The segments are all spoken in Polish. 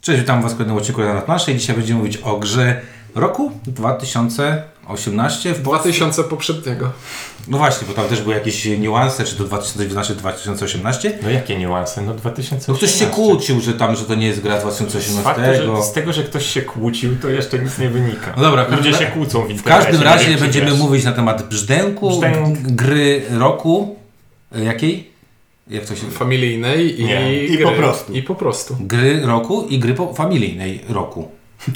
Cześć, witam Was w kolejnym odcinku na planszy i dzisiaj będziemy mówić o grze roku 2018. W 2000 poprzedniego. No właśnie, bo tam też były jakieś niuanse, czy to 2019, 2018. No jakie niuanse? No 2018. No ktoś się kłócił, że tam, że to nie jest gra 2018. Fakt, że z tego, że ktoś się kłócił, to jeszcze nic nie wynika. No dobra, Ludzie w- się kłócą w W każdym razie będziemy wiesz. mówić na temat brzdęku, Brzdęk. gry roku. E, Jakiej? Jak to się... Familijnej i, Nie. I gry. po prostu. I po prostu. Gry roku i gry po familijnej roku.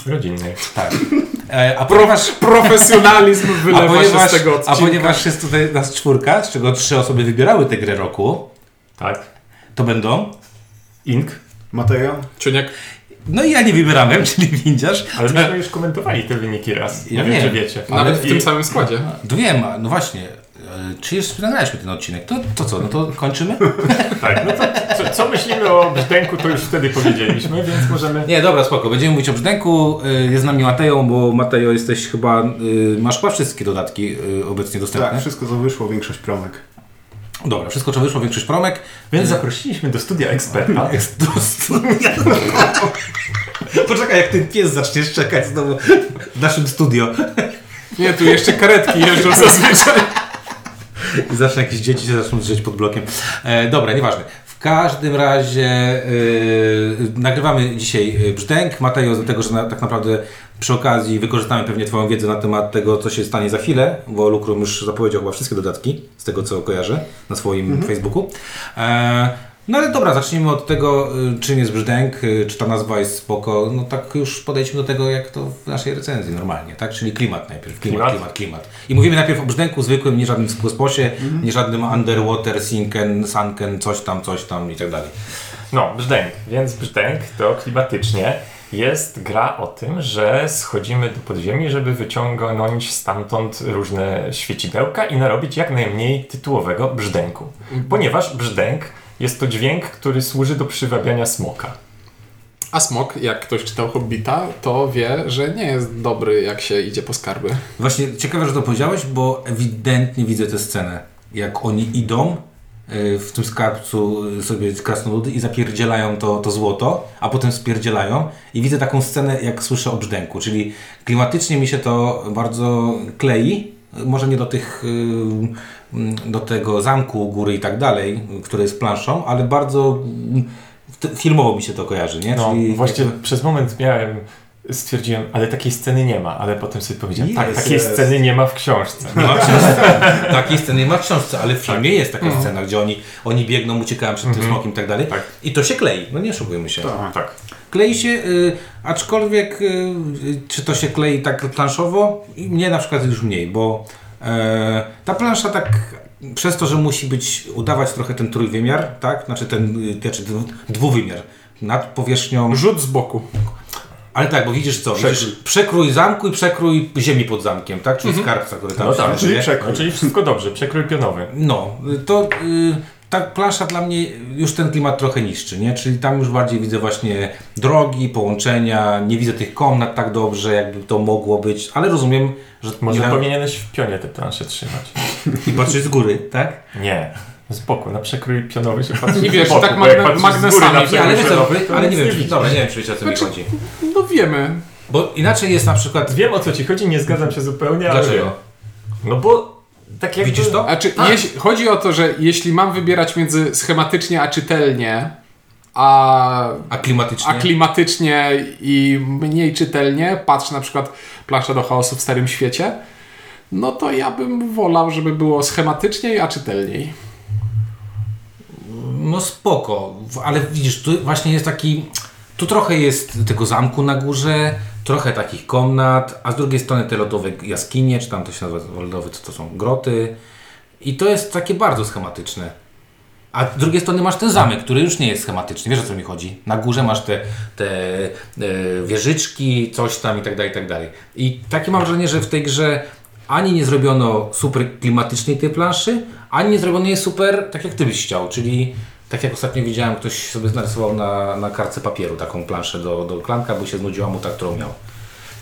Rodzinnej. Tak. E, a ponieważ... Profesjonalizm A wylewa ponieważ, się z tego a odcinka. ponieważ jest tutaj nas czwórka, z czego trzy osoby wybierały tę grę roku, Tak. to będą. Ink. Mateo? Czuniek, No i ja nie wybierałem, czyli windziarz. Ale myśmy już komentowali te wyniki raz. Ja nie wiem, wiem. czy wiecie. nawet w I- tym samym składzie. No wiem, a- no właśnie. E, Czy już nagraliśmy ten odcinek? To, to co, no to kończymy? Tak, no to co, co myślimy o brzdęku, to już wtedy powiedzieliśmy, więc możemy... Nie, dobra, spoko. Będziemy mówić o brzdęku. E, Jest z nami Mateo, bo Mateo jesteś chyba, e, masz chyba wszystkie dodatki obecnie dostępne. Tak, wszystko co wyszło, większość promek. Dobra, wszystko co wyszło, większość promek. Więc zaprosiliśmy do studia eksperta. Eks- do studia. Poczekaj, jak ten pies zacznie szczekać znowu w naszym studio. Nie, tu jeszcze karetki jeżdżą zazwyczaj. I zawsze jakieś dzieci się zaczną drzeć pod blokiem. E, dobra, nieważne. W każdym razie e, nagrywamy dzisiaj e, brzdęk. Mateo, z tego, że na, tak naprawdę przy okazji wykorzystamy pewnie Twoją wiedzę na temat tego, co się stanie za chwilę, bo Lukrum już zapowiedział chyba wszystkie dodatki, z tego co kojarzę, na swoim Facebooku. E, no ale dobra, zacznijmy od tego, y, czym jest brzdęk, y, czy ta nazwa jest spoko. No tak już podejdźmy do tego, jak to w naszej recenzji normalnie, tak? Czyli klimat najpierw. Klimat, klimat, Klimat? klimat. I mówimy najpierw o brzdęku zwykłym, nie żadnym skłosposie, nie żadnym underwater, sinken, sunken, coś tam, coś tam i tak dalej. No, brzdęk. Więc brzdęk to klimatycznie jest gra o tym, że schodzimy do podziemi, żeby wyciągnąć stamtąd różne świecidełka i narobić jak najmniej tytułowego brzdęku. Ponieważ brzdęk jest to dźwięk, który służy do przywabiania smoka. A smok, jak ktoś czytał Hobbita, to wie, że nie jest dobry, jak się idzie po skarby. Właśnie ciekawe, że to powiedziałeś, bo ewidentnie widzę tę scenę. Jak oni idą y, w tym skarbcu sobie krasnoludy i zapierdzielają to, to złoto, a potem spierdzielają i widzę taką scenę, jak słyszę o brzdęku, czyli klimatycznie mi się to bardzo klei, może nie do tych, do tego zamku u góry i tak dalej, który jest planszą, ale bardzo mm, filmowo mi się to kojarzy, nie? No, Czyli właśnie przez moment miałem, stwierdziłem, ale takiej sceny nie ma, ale potem sobie powiedziałem, tak, Jest, takiej jest. sceny nie ma w książce. Nie ma w książce. Takiej sceny nie ma w książce, ale w filmie jest taka scena, gdzie oni, oni biegną, uciekają przed tym smokiem i tak dalej. Tak. I to się klei, no nie oszukujmy się. Tak. Klei się, y, aczkolwiek y, czy to się klei tak planszowo? I Mnie na przykład już mniej, bo ta plansza tak przez to, że musi być, udawać trochę ten trójwymiar, tak? Znaczy ten, y, znaczy dwu- dwuwymiar nad powierzchnią Rzut z boku. ale tak, bo widzisz co? Widzisz przekrój zamku i przekrój ziemi pod zamkiem, tak? Czyli skarbca, który tam No się tak, czyli przekrój. No, czyli wszystko dobrze, przekrój pionowy. No, to y, ta plansza dla mnie już ten klimat trochę niszczy, nie? Czyli tam już bardziej widzę właśnie drogi, połączenia, nie widzę tych komnat tak dobrze, jakby to mogło być, ale rozumiem, że Może nie, powinieneś w pionie te plansze trzymać. i patrzeć z góry, tak? Nie. Z boku, na przekrój pionowy się patrzy z wiesz, boku, tak magne- góry magnesami, nie, Nie, ale, pionowy, to nie wiem, nie czy, dobra, nie wiem, czy wiecie o co mi Znaczy- chodzi. No wiemy. Bo inaczej jest na przykład... Wiem o co ci chodzi, nie zgadzam się zupełnie, ale... Dlaczego? No bo tak jakby... Widzisz to? A czy Tak. jeśli, chodzi o to, że jeśli mam wybierać między schematycznie a czytelnie, a, A klimatycznie? a klimatycznie i mniej czytelnie, patrz na przykład plansza do chaosu w Starym Świecie, no to ja bym wolał, żeby było schematycznie, a czytelniej. No spoko, ale widzisz, tu właśnie jest taki, tu trochę jest tego zamku na górze, trochę takich komnat, a z drugiej strony te lodowe jaskinie, czy tam to się nazywa lodowe, co to są groty i to jest takie bardzo schematyczne. A z drugiej strony masz ten zamek, który już nie jest schematyczny, wiesz o co mi chodzi? Na górze masz te, te e, wieżyczki, coś tam i tak dalej, i tak dalej. I takie mam wrażenie, że w tej grze ani nie zrobiono super klimatycznej tej planszy, ani nie zrobiono jej super tak jak Ty byś chciał, czyli tak jak ostatnio widziałem, ktoś sobie narysował na, na kartce papieru taką planszę do, do klanka, bo się znudziła mu ta, którą miał.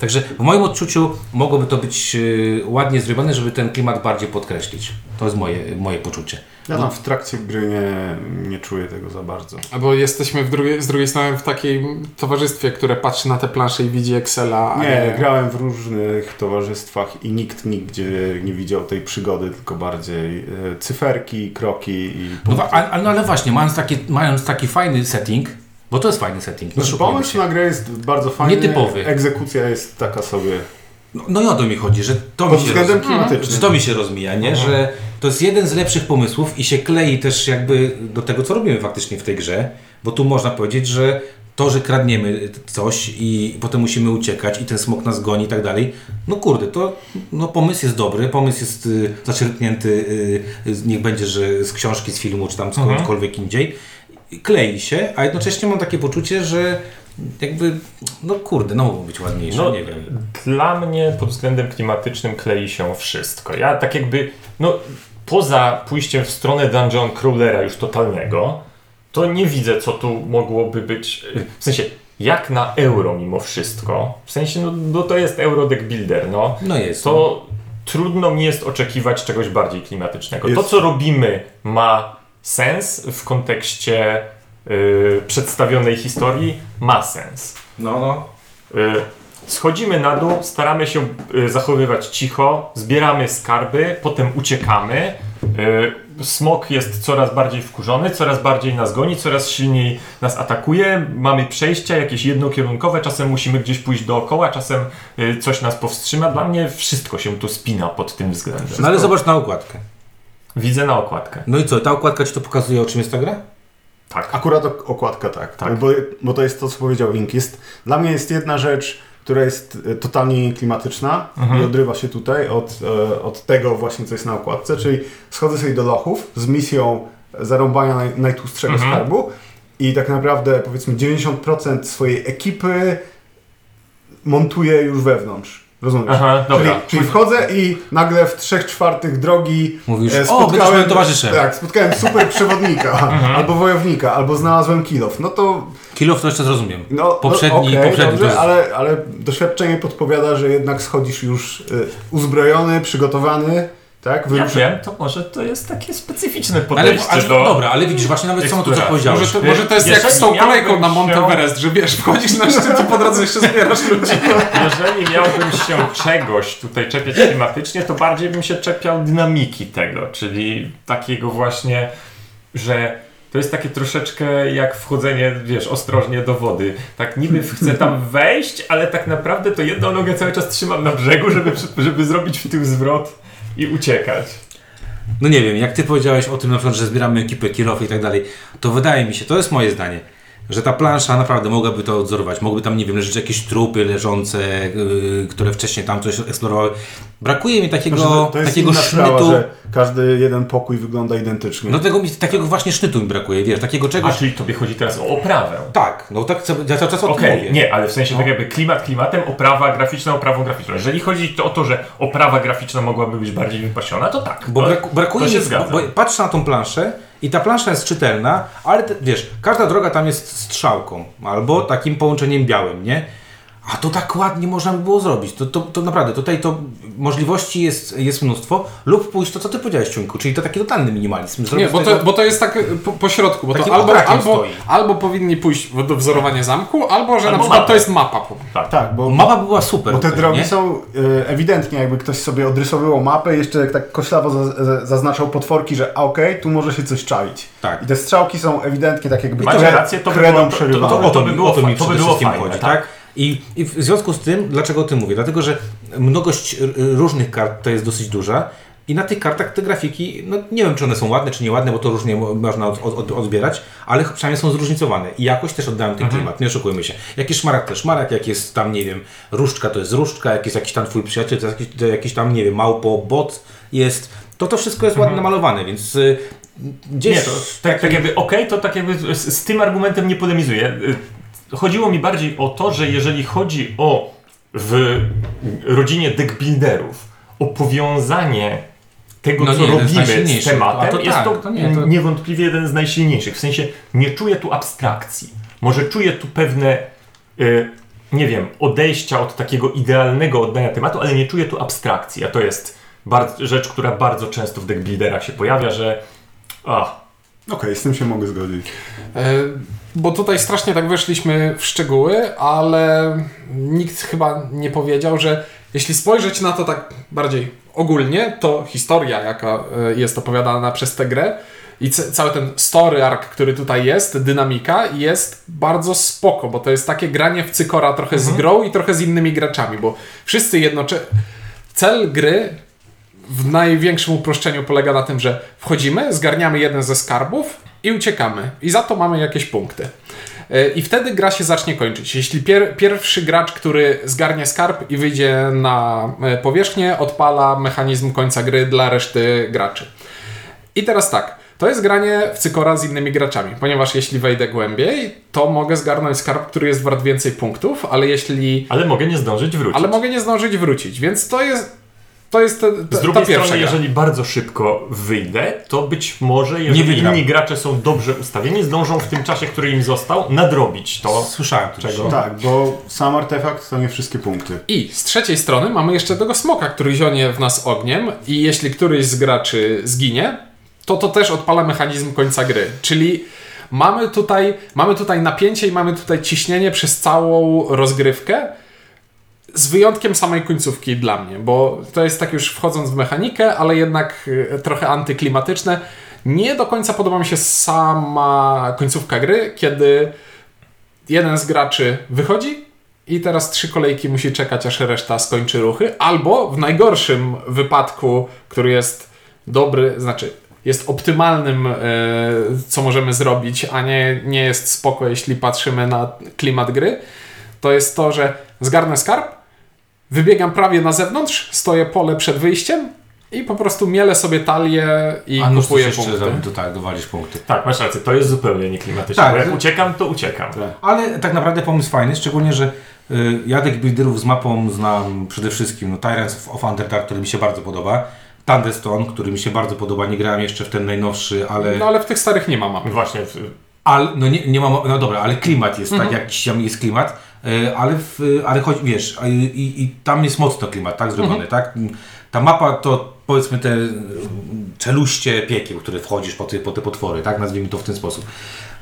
Także w moim odczuciu mogłoby to być y, ładnie zrobione, żeby ten klimat bardziej podkreślić. To jest moje, moje poczucie. Ja tam w trakcie gry nie, nie czuję tego za bardzo. Albo jesteśmy w drugiej, z drugiej strony w takim towarzystwie, które patrzy na te plansze i widzi Excela. a Nie, grałem w różnych towarzystwach i nikt nigdzie nie widział tej przygody, tylko bardziej e, cyferki, kroki i No, a, a- no ale właśnie, mając taki, mając taki fajny setting, bo to jest fajny setting. No, Znaczy, pomysł się. na grę jest bardzo fajny. Nietypowy. Egzekucja jest taka sobie. No, no i o to mi chodzi, że to Pod mi się względem roz... klimatycznym. że to mi się rozmija, nie? Że to jest jeden z lepszych pomysłów i się klei też jakby do tego, co robimy faktycznie w tej grze, bo tu można powiedzieć, że to, że kradniemy coś i potem musimy uciekać i ten smok nas goni i tak dalej, no kurde, to no pomysł jest dobry, pomysł jest y, zaczerpnięty, y, y, niech będzie, że z książki, z filmu, czy tam skądkolwiek indziej, klei się, a jednocześnie mam takie poczucie, że jakby, no kurde, no mogło być ładniejsze, No, nie wiem. Dla mnie pod względem klimatycznym klei się wszystko. Ja tak jakby, no poza pójściem w stronę dungeon crawlera już totalnego, to nie widzę co tu mogłoby być, w sensie jak na euro mimo wszystko, w sensie no, no to jest euro deck builder, no. No jest. To trudno mi jest oczekiwać czegoś bardziej klimatycznego. To Jest- co robimy ma sens w kontekście y, przedstawionej historii, ma sens. No, no. Y, Schodzimy na dół, staramy się y, zachowywać cicho, zbieramy skarby, potem uciekamy. Y, Smok jest coraz bardziej wkurzony, coraz bardziej nas goni, coraz silniej nas atakuje. Mamy przejścia jakieś jednokierunkowe, czasem musimy gdzieś pójść dookoła, czasem y, coś nas powstrzyma. Dla mnie wszystko się tu spina pod tym względem. No ale zobacz na okładkę. Widzę na okładkę. No i co, ta okładka ci to pokazuje, o czym jest ta gra? Tak. Akurat ok- okładka tak, Tak. Bo, bo to jest to, co powiedział Link. Jest, dla mnie jest jedna rzecz, która jest e, totalnie klimatyczna i odrywa się tutaj od, e, od tego właśnie, co jest na okładce, czyli schodzę sobie do lochów z misją zarąbania naj, najtłustszego Mhm. skarbu i tak naprawdę powiedzmy 90% swojej ekipy montuję już wewnątrz. Rozumiesz? Aha, dobra. Czyli, czyli wchodzę i nagle w trzech czwartych drogi Mówisz, e, o, będziesz moim towarzyszem. Tak, spotkałem super przewodnika, albo wojownika, albo znalazłem kilof. No to Kilof to jeszcze zrozumiem. no, Poprzedni- no, okej, poprzedni to dobrze, jest- ale, ale doświadczenie podpowiada, że jednak schodzisz już y, uzbrojony, przygotowany, tak? Ja Wyrusza- wiem, to może to jest takie specyficzne Ale, podejście ale do... dobra, ale widzisz, właśnie nawet samo to, co eksploracji. powiedziałeś. Może to, może to jest jak z tą kolejką na się- Monteverest, że wiesz, wchodzisz na szczyt i po drodze jeszcze zbierasz ludzi. Jeżeli miałbym się czegoś tutaj czepiać klimatycznie, to bardziej bym się czepiał dynamiki tego, czyli takiego właśnie, że to jest takie troszeczkę jak wchodzenie, wiesz, ostrożnie do wody. Tak niby chcę tam wejść, ale tak naprawdę to jedną nogę cały czas trzymam na brzegu, żeby, żeby zrobić w tył zwrot i uciekać. No nie wiem, jak ty powiedziałeś o tym na przykład, że zbieramy ekipę Kilof i tak dalej, to wydaje mi się, to jest moje zdanie, że ta plansza naprawdę mogłaby to odzorować. Mogłyby tam, nie wiem, leżeć jakieś trupy leżące, yy, które wcześniej tam coś eksplorowały. Brakuje mi takiego, to jest takiego inna sprawa, sznytu. że każdy jeden pokój wygląda identycznie. No tego mi, takiego właśnie sznytu mi brakuje, wiesz, takiego A czegoś. czyli tobie chodzi teraz o oprawę. Tak, no tak ja cały czas o tym Okej, mówię. nie, ale w sensie No. tak jakby klimat klimatem, oprawa graficzna oprawą graficzną. Jeżeli chodzi to o to, że oprawa graficzna mogłaby być bardziej wypasiona, to tak. Bo to, braku, brakuje to się mi, bo, bo patrz na tą planszę i ta plansza jest czytelna, ale wiesz, każda droga tam jest strzałką albo takim połączeniem białym, nie? A to tak ładnie można by było zrobić. To, to, to naprawdę, tutaj to możliwości jest, jest mnóstwo. Lub pójść to, co ty powiedziałeś, Ciuńku, czyli to taki totalny minimalizm. Nie, Zrobić bo tego- to, bo to jest tak po, po środku, bo to albo, albo, stoi. albo powinni pójść do wzorowania zamku, albo że Albo na przykład mapę. to jest mapa. tak. Tak, bo, Mapa by była super. bo te drogi nie? są e, ewidentnie, jakby ktoś sobie odrysowywał mapę, jeszcze jak tak koślawo za, za, zaznaczał potworki, że a okej, tu może się coś czaić. Tak. I te strzałki są ewidentnie tak jakby rację, to by kredą było- to- to- przerywane. to- o to, by mi- było o to by było wszystkim fajne, chodzi, tak. tak? I, I w związku z tym, dlaczego o tym mówię? Dlatego, że mnogość różnych kart to jest dosyć duża i na tych kartach te grafiki, no nie wiem czy one są ładne czy nieładne, bo to różnie mo- można od, od, odbierać, ale przynajmniej są zróżnicowane i jakoś też oddają ten klimat, nie oszukujmy się. Jak jest szmarak, to szmarak, jak jest tam, nie wiem, różdżka, to jest różdżka, jak jest jakiś tam twój przyjaciel, to jest jakiś, to jakiś tam, nie wiem, małpo, bot jest, to to wszystko jest ładnie namalowane, więc y, gdzieś... Nie, to tak, tak jakby okej, to tak jakby z, z tym argumentem nie polemizuję. Chodziło mi bardziej o to, że jeżeli chodzi o w rodzinie deckbuilderów o powiązanie tego, No co nie, robimy z tematem, A to jest tak, to, to nie, to- niewątpliwie jeden z najsilniejszych. W sensie nie czuję tu abstrakcji. Może czuję tu pewne y, nie wiem, odejścia od takiego idealnego oddania tematu, ale nie czuję tu abstrakcji, a to jest bardzo, rzecz, która bardzo często w deckbuilderach się pojawia, że a, Okej, z tym się mogę zgodzić. E, Bo tutaj strasznie tak weszliśmy w szczegóły, ale nikt chyba nie powiedział, że jeśli spojrzeć na to tak bardziej ogólnie, to historia, jaka e, jest opowiadana przez tę grę i cały ten story arc, który tutaj jest, dynamika, jest bardzo spoko, bo to jest takie granie w cykora trochę z grą i trochę z innymi graczami, bo wszyscy jednocześnie... Cel gry w największym uproszczeniu polega na tym, że wchodzimy, zgarniamy jeden ze skarbów i uciekamy. I za to mamy jakieś punkty. E, I wtedy gra się zacznie kończyć. Jeśli pier pierwszy gracz, który zgarnie skarb i wyjdzie na e, powierzchnię, odpala mechanizm końca gry dla reszty graczy. I teraz tak. To jest granie w cykora z innymi graczami, ponieważ jeśli wejdę głębiej, to mogę zgarnąć skarb, który jest wart więcej punktów, ale jeśli. ale mogę nie zdążyć wrócić. Ale mogę nie zdążyć wrócić, więc to jest. To jest te, te, Z drugiej ta pierwsza strony, gra. jeżeli bardzo szybko wyjdę, to być może, jeżeli inni gracze są dobrze ustawieni, zdążą w tym czasie, który im został, nadrobić to. Słyszałem to Czego? Tak, bo sam artefakt to nie wszystkie punkty. I z trzeciej strony mamy jeszcze tego smoka, który zionie w nas ogniem i jeśli któryś z graczy zginie, to to też odpala mechanizm końca gry. Czyli mamy tutaj, mamy tutaj napięcie i mamy tutaj ciśnienie przez całą rozgrywkę, z wyjątkiem samej końcówki dla mnie, bo to jest tak już wchodząc w mechanikę, ale jednak y, trochę antyklimatyczne. Nie do końca podoba mi się sama końcówka gry, kiedy jeden z graczy wychodzi i teraz trzy kolejki musi czekać, aż reszta skończy ruchy, albo w najgorszym wypadku, który jest dobry, znaczy jest optymalnym, e, co możemy zrobić, a nie, nie jest spoko, jeśli patrzymy na klimat gry, to jest to, że zgarnę skarb, wybiegam prawie na zewnątrz, stoję pole przed wyjściem i po prostu mielę sobie talię i A no kupuję jeszcze punkty. za- to tak, dowalisz punkty. Tak, masz rację, to jest zupełnie nieklimatyczne. Tak, bo jak to- uciekam, to uciekam. Ale tak naprawdę pomysł fajny, szczególnie, że y, ja deck builderów z mapą znam przede wszystkim no, Tyrants of Underdark, który mi się bardzo podoba, Thunderstone, który mi się bardzo podoba, nie grałem jeszcze w ten najnowszy, ale... No ale w tych starych nie ma mapy. Właśnie, w- Ale, no nie, nie mam, no dobra, ale klimat jest Mhm. tak, jakiś tam jest klimat, ale, w, ale choć, wiesz, i, i tam jest mocno klimat, tak, zrobiony, Mhm. tak? Ta mapa to powiedzmy te y, czeluście piekieł, które wchodzisz po te, po te potwory, tak, nazwijmy to w ten sposób.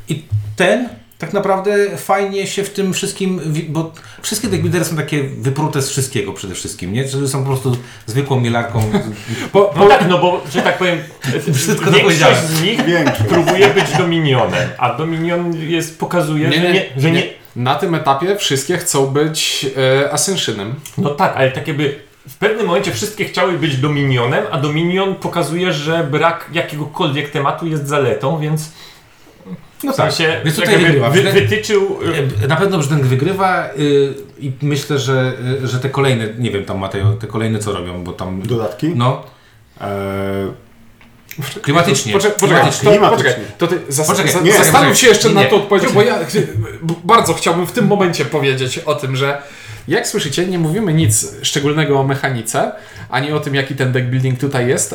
I ten tak naprawdę fajnie się w tym wszystkim, bo wszystkie deckbuildery są takie wyprute z wszystkiego przede wszystkim, nie? Że są po prostu zwykłą mielarką. Po, no tak, no bo, że tak powiem, Wszystko to większość z nich Większość. próbuje być dominionem, a dominion jest, pokazuje, Nie, że nie, nie, że nie, nie. Na tym etapie wszystkie chcą być e, Ascensionem. No tak, ale tak jakby w pewnym momencie wszystkie chciały być Dominionem, a Dominion pokazuje, że brak jakiegokolwiek tematu jest zaletą, więc No w sensie Więc tak tutaj jakby wygrywa. wy, Wy- wytyczył... y, Na pewno Brzdęk wygrywa y, i myślę, że, y, że te kolejne, nie wiem tam Mateo, te kolejne co robią, bo tam... Dodatki? No, Eee, klimatycznie. Poczekaj, klimatycznie. to, poczekaj, to ty zas Poczekaj, za- nie, zastanów nie, się jeszcze nie, na tą odpowiedzią, bo ja bardzo chciałbym w tym momencie powiedzieć o tym, że jak słyszycie, nie mówimy nic szczególnego o mechanice, ani o tym, jaki ten deck building tutaj jest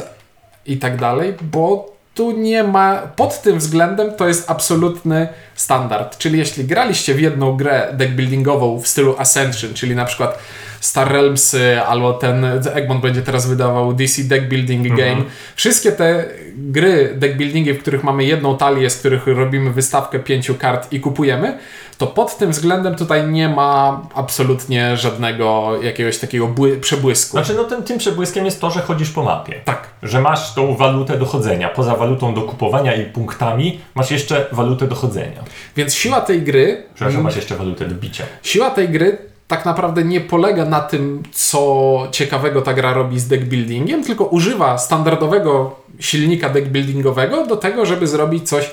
i tak dalej, bo tu nie ma, pod tym względem to jest absolutny standard. Czyli jeśli graliście w jedną grę deckbuildingową w stylu Ascension, czyli na przykład Star Realmsy, albo ten Egmont będzie teraz wydawał DC Deck Building Game. Wszystkie te gry deckbuildingi, w których mamy jedną talię, z których robimy wystawkę pięciu kart i kupujemy, to pod tym względem tutaj nie ma absolutnie żadnego jakiegoś takiego bły- przebłysku. Znaczy no tym, tym przebłyskiem jest to, że chodzisz po mapie. tak. Że masz tą walutę dochodzenia. Poza walutą do kupowania i punktami, masz jeszcze walutę dochodzenia. Więc siła tej gry Przepraszam, masz jeszcze walutę do bicia. Siła tej gry tak naprawdę nie polega na tym, co ciekawego ta gra robi z deckbuildingiem, tylko używa standardowego silnika deckbuildingowego do tego, żeby zrobić coś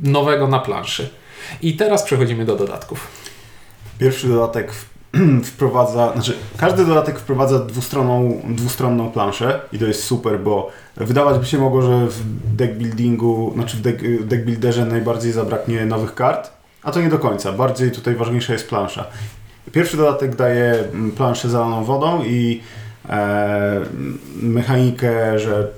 nowego na planszy. I teraz przechodzimy do dodatków. Pierwszy dodatek wprowadza, znaczy każdy dodatek wprowadza dwustronną, dwustronną planszę i to jest super, bo wydawać by się mogło, że w deckbuildingu, znaczy w deck, deckbuilderze najbardziej zabraknie nowych kart, a to nie do końca. Bardziej tutaj ważniejsza jest plansza. Pierwszy dodatek daje mm, planszę zalaną wodą i e, mechanikę, że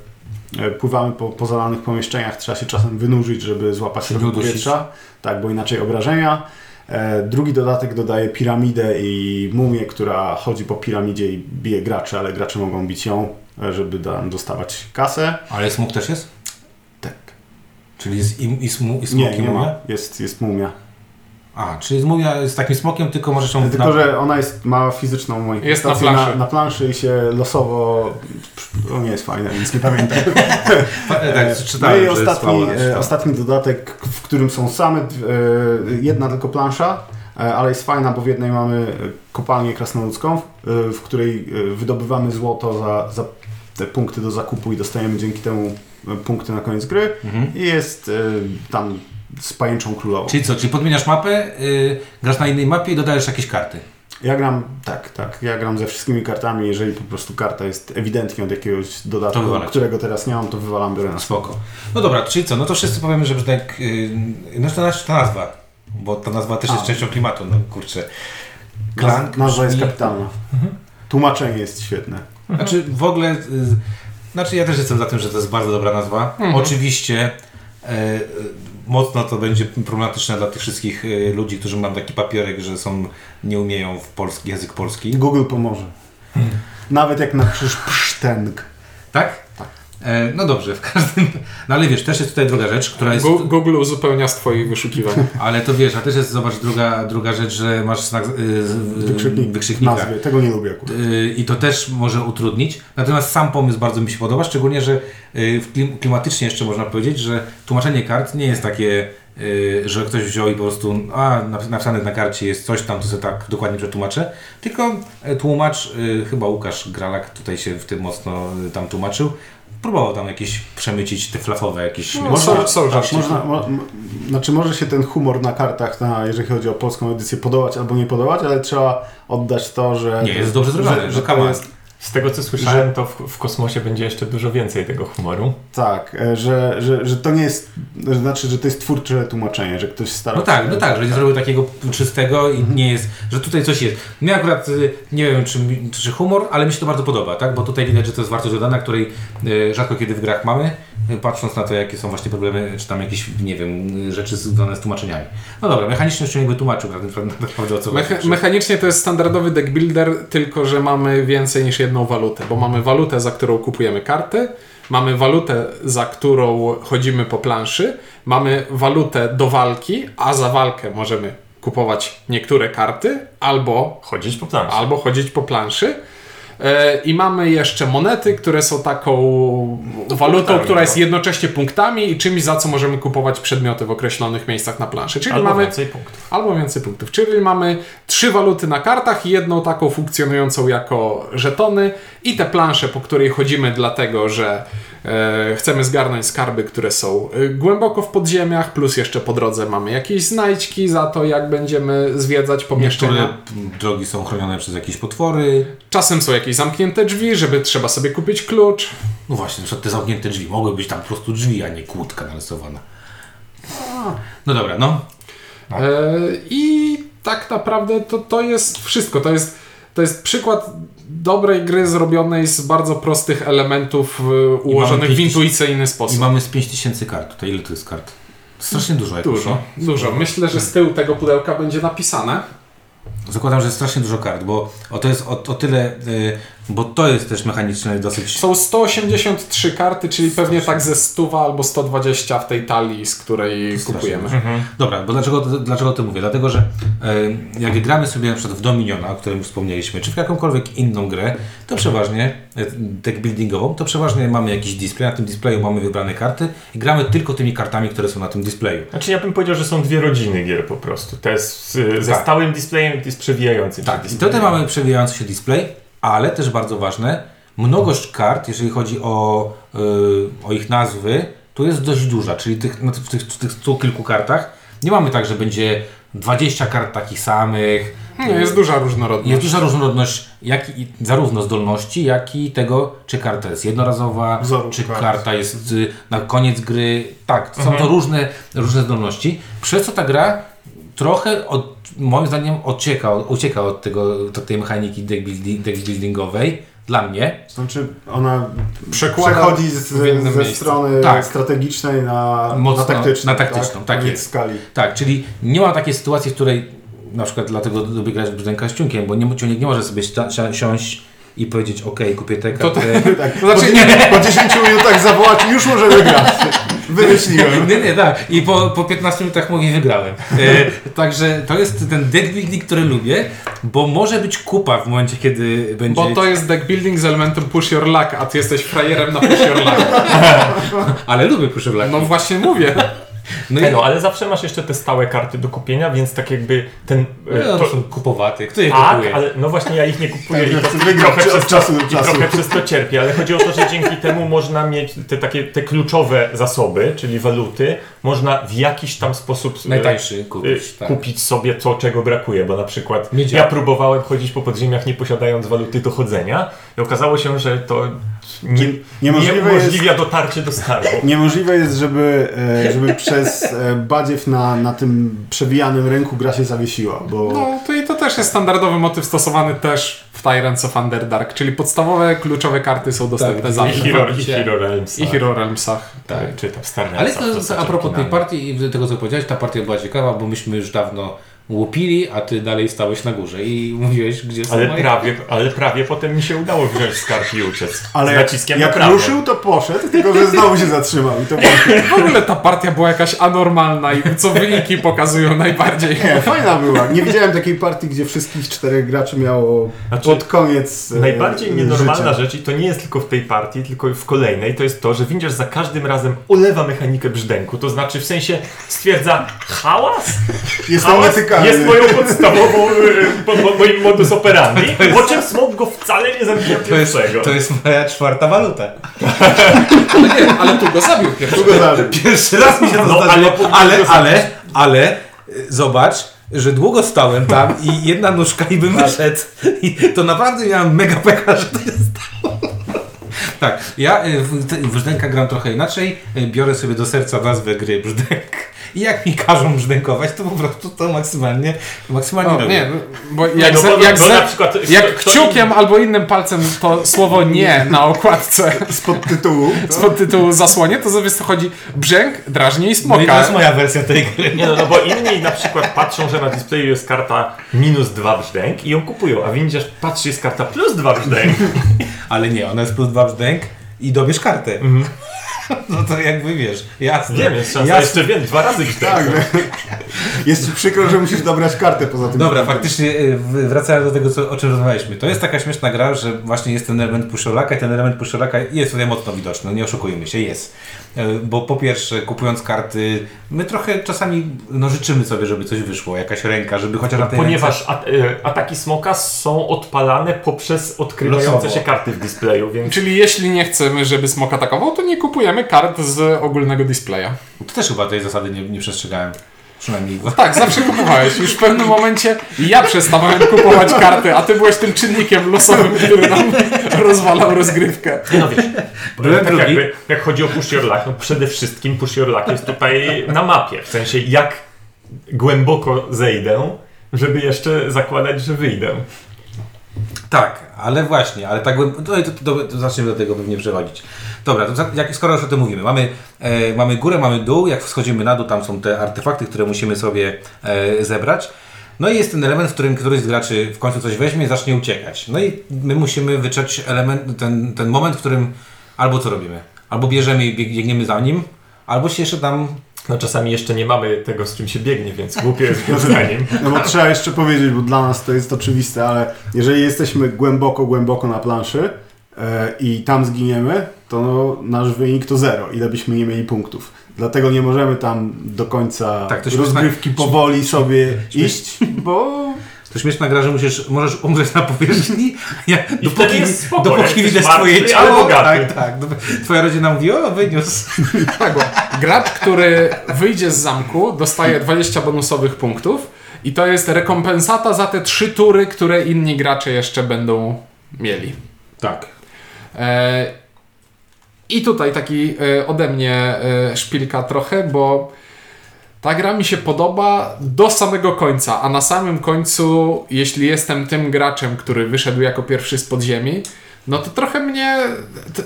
e, pływamy po, po zalanych pomieszczeniach, trzeba się czasem wynurzyć, żeby złapać trochę powietrza, tak, bo inaczej obrażenia. E, drugi dodatek dodaje piramidę i mumię, która chodzi po piramidzie i bije graczy, ale gracze mogą bić ją, e, żeby da, dostawać kasę. Ale smok też jest? Tak. Czyli jest i, i, smu, i smok Nie, i nie mumia? ma. Jest, jest mumia. A, czyli mumia jest takim smokiem, tylko możesz ją... Tylko, że ona jest, ma fizyczną Jest na planszy. Na, na planszy i się losowo... To nie jest fajne, więc nie pamiętam. tak, No czytałem, i że jest ostatni, e, czytałem. ostatni dodatek, w którym są same, e, jedna tylko plansza, e, ale jest fajna, bo w jednej mamy e, kopalnię krasnoludzką, e, w której e, wydobywamy złoto za, za te punkty do zakupu i dostajemy dzięki temu e, punkty na koniec gry Mhm. i jest e, tam z pajęczą królową. Czyli co, czyli podmieniasz mapę, yy, grasz na innej mapie i dodajesz jakieś karty. Ja gram, tak, tak, ja gram ze wszystkimi kartami, jeżeli po prostu karta jest ewidentnie od jakiegoś dodatku, którego teraz nie mam, to wywalam, biorę na Spoko. No dobra, czyli co, no to wszyscy powiemy, że brzdęk, yy, no to nasza nazwa, bo ta nazwa też jest A. częścią klimatu, no kurczę. Naz, Klank nazwa jest kapitalna. Tłumaczenie jest świetne. Znaczy w ogóle, y, znaczy ja też jestem za tym, że to jest bardzo dobra nazwa. Oczywiście e, e, mocno to będzie problematyczne dla tych wszystkich e, ludzi, którzy mają taki papierek, że są, nie umieją w polski, język polski. Google pomoże. Nawet jak napiszesz psztęk. Tak? E, no dobrze, w każdym... No ale wiesz, też jest tutaj druga rzecz, która jest... Google uzupełnia z Twoich wyszukiwań. Ale to wiesz, a też jest, zobacz, druga, druga rzecz, że masz znak y, z- y, Wykrzyknik, wykrzyknika. nazwie. Tego nie lubię akurat. Y, I to też może utrudnić. Natomiast sam pomysł bardzo mi się podoba, szczególnie, że y, klimatycznie jeszcze można powiedzieć, że tłumaczenie kart nie jest takie, że ktoś wziął i po prostu, a napisane na karcie jest coś tam, to sobie tak dokładnie przetłumaczę. Tylko y, tłumacz, y, chyba Łukasz Gralak tutaj się w tym mocno y, tam tłumaczył, próbował tam jakieś przemycić te flafowe jakieś... No, Można- są, są żarty. Można, mo, znaczy może się ten humor na kartach, na, jeżeli chodzi o polską edycję, podobać albo nie podobać, ale trzeba oddać to, że... Nie, jest dobrze zrobione, Że, że że to come on. jest, Z tego co słyszałem, to w, w kosmosie będzie jeszcze dużo więcej tego humoru. tak, e, że, że, że to nie jest, że znaczy, że to jest twórcze tłumaczenie, że ktoś stara No tak, się- no tak, że nie zrobił takiego czystego i nie jest, że tutaj coś jest. Mnie akurat, y, nie wiem czy, czy humor, ale mi się to bardzo podoba, tak? Bo tutaj widać, że to jest wartość dodana, której y, rzadko kiedy w grach mamy, patrząc na to, jakie są właśnie problemy, czy tam jakieś, nie wiem, rzeczy związane z tłumaczeniami. No dobra, mechanicznie już nie wytłumaczył tak naprawdę o co Mecha- chodzi. mechanicznie to jest standardowy deck builder, tylko że mamy więcej niż jedną walutę, bo mamy walutę, za którą kupujemy karty, mamy walutę, za którą chodzimy po planszy, mamy walutę do walki, a za walkę możemy kupować niektóre karty albo, Chodzić po planszy. albo chodzić po planszy. E, I mamy jeszcze monety, które są taką walutą, punktami, która jest no. jednocześnie punktami i czymś, za co możemy kupować przedmioty w określonych miejscach na planszy. Czyli Albo mamy więcej punktów. albo więcej punktów. Czyli mamy trzy waluty na kartach i jedną taką funkcjonującą jako żetony i te plansze, po której chodzimy dlatego, że chcemy zgarnąć skarby, które są e, głęboko w podziemiach, plus jeszcze po drodze mamy jakieś znajdźki za to, jak będziemy zwiedzać pomieszczenia. Niektóre drogi są chronione przez jakieś potwory. Czasem są jakieś zamknięte drzwi, żeby trzeba sobie kupić klucz. No właśnie, na te zamknięte drzwi. Mogły być tam po prostu drzwi, a nie kłódka narysowana. No dobra, no. E, I tak naprawdę to, to jest wszystko. To jest, to jest przykład dobrej gry zrobionej z bardzo prostych elementów ułożonych w pięć- intuicyjny I sposób. mamy z 5000 kart. Tutaj ile to jest kart? Strasznie dużo. jak Dużo, no. dużo. Myślę, że z tyłu tego pudełka będzie napisane. Zakładam, że jest strasznie dużo kart, bo o to jest o, o tyle, y, bo to jest też mechaniczne dosyć. Są 183 karty, czyli pewnie tak ze 100 albo 120 w tej talii, z której strasznie kupujemy. dużo. Dobra, bo dlaczego, dlaczego o tym mówię? Dlatego, że y, jak gramy sobie na przykład w Dominiona, o którym wspomnieliśmy, czy w jakąkolwiek inną grę, to przeważnie, deck buildingową, to przeważnie mamy jakiś display, na tym displayu mamy wybrane karty i gramy tylko tymi kartami, które są na tym displayu. Znaczy ja bym powiedział, że są dwie rodziny gier po prostu. To jest z, ze Tak. stałym displayem i z przewijającym się Tak, i displayem. tutaj mamy przewijający się display, ale też bardzo ważne, mnogość kart, jeżeli chodzi o, y, o ich nazwy, tu jest dość duża, czyli tych, no, w tych, w tych stu kilku kartach nie mamy tak, że będzie 20 kart takich samych. Nie, jest duża różnorodność. Jest duża różnorodność jak i, zarówno zdolności, jak i tego, czy karta jest jednorazowa, Wzorów czy kart. karta jest y, na koniec gry. Tak, są to różne, różne zdolności, przez co ta gra trochę, od, moim zdaniem, odcieka, ucieka od, tego, od tej mechaniki deck, building, deck buildingowej. Dla mnie. Znaczy ona Przekłada przechodzi z, ze miejsce. strony Tak. strategicznej na, Mocno na taktyczną. na taktyczną, tak jest. skali. Tak, czyli nie ma takiej sytuacji, w której na przykład dlatego lubię grać z ciunkiem, bo nie, ciunek nie może sobie siąść i powiedzieć, ok, kupię tę To kartę. Tak, To znaczy, po, nie. po 10 minutach zawołać już możemy grać. Wymyśliłem. Nie, nie, tak. I po, po 15 minutach mówię, wygrałem. E, także to jest ten deck building, który lubię, bo może być kupa w momencie, kiedy będzie... Bo to jest deck building z elementem push your luck, a ty jesteś frajerem na push your luck. Ale lubię push black. No właśnie mówię. No, Nie i, no, ale zawsze masz jeszcze te stałe karty do kupienia, więc tak jakby ten... e, no, to, to są kupowaty. Kto je tak, kupuje? ale no właśnie ja ich nie kupuję Tak, i, to, trochę, od przez to, czasu do i czasu. trochę przez to cierpię, ale chodzi o to, że dzięki temu można mieć te takie te kluczowe zasoby, czyli waluty, można w jakiś tam sposób e, Najtańszy e, kupić. Tak. kupić sobie to, czego brakuje, bo na przykład ja próbowałem chodzić po podziemiach nie posiadając waluty do chodzenia i okazało się, że to nie, Niemożliwe nie umożliwia dotarcie do skarbu. Niemożliwe jest, żeby, żeby przez e, badziew na, na tym przewijanym rynku gra się zawiesiła, bo No to i to też jest standardowy motyw stosowany też w Tyrants of Underdark, czyli podstawowe kluczowe karty są dostępne Tak, I zawsze. Hero, i. Hero Realms. I Hero Realmsach. Tak, czy tam Star Ale Realmsach, to, w to, a propos tej partii i tego co powiedziałeś, ta partia była ciekawa, bo myśmy już dawno łupili, a ty dalej stałeś na górze i mówiłeś, gdzie są Ale moje... prawie, ale prawie potem mi się udało wziąć skarb i uciec. ale naciskiem jak na ruszył, to poszedł, tylko że znowu się zatrzymał. I to W ogóle ta partia była jakaś anormalna i co wyniki pokazują najbardziej. nie, fajna była. Nie widziałem takiej partii, gdzie wszystkich czterech graczy miało Znaczy, pod koniec e, Najbardziej nienormalna życia. rzecz, i to nie jest tylko w tej partii, tylko w kolejnej, to jest to, że Windziarz za każdym razem ulewa mechanikę brzdęku. To znaczy w sensie stwierdza hałas? Jestem Hałas nietykalny. jest moją podstawową, y, moim modus operandi, po czym smok go wcale nie zabija To jest, pierwszego. to jest moja czwarta waluta. Ale nie, ale tu go zabił pierwszy. Długo zabił. Pierwszy raz mi się to No, zdarzyło, ale ale, ale, go ale, y, zobacz, że długo stałem tam i jedna nóżka i bym wyszedł. I to naprawdę miałem mega pecha, że to się stało. Tak, ja y, w, w brzdęka gram trochę inaczej. Biorę sobie do serca nazwę gry brzdęk. I jak mi każą brzdękować, to po prostu to maksymalnie, maksymalnie O, robię. nie, bo jak, Nie, no bo- jak, bo ze, na przykład jak kciukiem albo innym palcem to słowo nie na okładce Spod tytułu. z podtytułu zasłonie, to sobie chodzi brzęk, drażni i No i to smoka. jest moja wersja tej gry. Nie no, no bo inni na przykład patrzą, że na displayu jest karta minus dwa brzdęk i ją kupują, a Windziarz patrzy, jest karta plus dwa brzdęk. Ale nie, ona jest plus dwa brzdęk i dobierz kartę. No to jakby wiesz, jasne. Wiem, jest szansa jasne. jeszcze więcej, dwa razy brzdęk. Tak, jest ci przykro, że musisz dobrać kartę poza tym. Dobra, faktycznie y, wracając do tego, co, o czym rozmawialiśmy. To jest taka śmieszna gra, że właśnie jest ten element puszolaka i ten element puszolaka jest tutaj mocno widoczny, no nie oszukujmy się, jest. Y, Bo po pierwsze, kupując karty, my trochę czasami no, życzymy sobie, żeby coś wyszło, jakaś ręka, żeby chociaż na tej Ponieważ at, e, ataki smoka są odpalane poprzez odkrywające Losowo. się karty w displayu, więc Czyli jeśli nie chcemy, żeby smok atakował, to nie kupujemy kart z ogólnego displaya. To też chyba tej zasady nie, nie przestrzegałem. Przynajmniej. Tak, zawsze kupowałeś. Już w pewnym momencie ja przestawałem kupować karty, a ty byłeś tym czynnikiem losowym, który nam rozwalał rozgrywkę. no wiesz, Byłem tak drugi. jakby, jak chodzi o push your luck, no przede wszystkim push your luck jest tutaj na mapie, w sensie jak głęboko zejdę, żeby jeszcze zakładać, że wyjdę. Tak, ale właśnie, ale tak głęb- to, to, to, to zaczniemy do tego pewnie przechodzić. Dobra, to jak, skoro już o tym mówimy, mamy, e, mamy górę, mamy dół, jak schodzimy na dół, tam są te artefakty, które musimy sobie e, zebrać. No i jest ten element, w którym któryś z graczy w końcu coś weźmie i zacznie uciekać. No i my musimy wyczuć element, ten, ten moment, w którym albo co robimy? Albo bierzemy i bieg- biegniemy za nim, albo się jeszcze tam... No czasami jeszcze nie mamy tego, z czym się biegnie, więc głupie jest biec za nim. No bo trzeba jeszcze powiedzieć, bo dla nas to jest oczywiste, ale jeżeli jesteśmy głęboko, głęboko na planszy e, i tam zginiemy, to no, nasz wynik to zero, ile byśmy nie mieli punktów. Dlatego nie możemy tam do końca Tak, rozgrywki powoli sobie iść, bo To śmieszna gra, że musisz, możesz umrzeć na powierzchni, ja, wtedy dopóki, jest spoko, dopóki widać twoje ale ciało. Tak, tak. Twoja rodzina mówi, o wyniósł. Tak, bo gracz, który wyjdzie z zamku, dostaje 20 bonusowych punktów i to jest rekompensata za te trzy tury, które inni gracze jeszcze będą mieli. Tak. E, I tutaj taki e, ode mnie e, szpilka trochę, bo ta gra mi się podoba do samego końca, a na samym końcu, jeśli jestem tym graczem, który wyszedł jako pierwszy z podziemi, no to trochę mnie,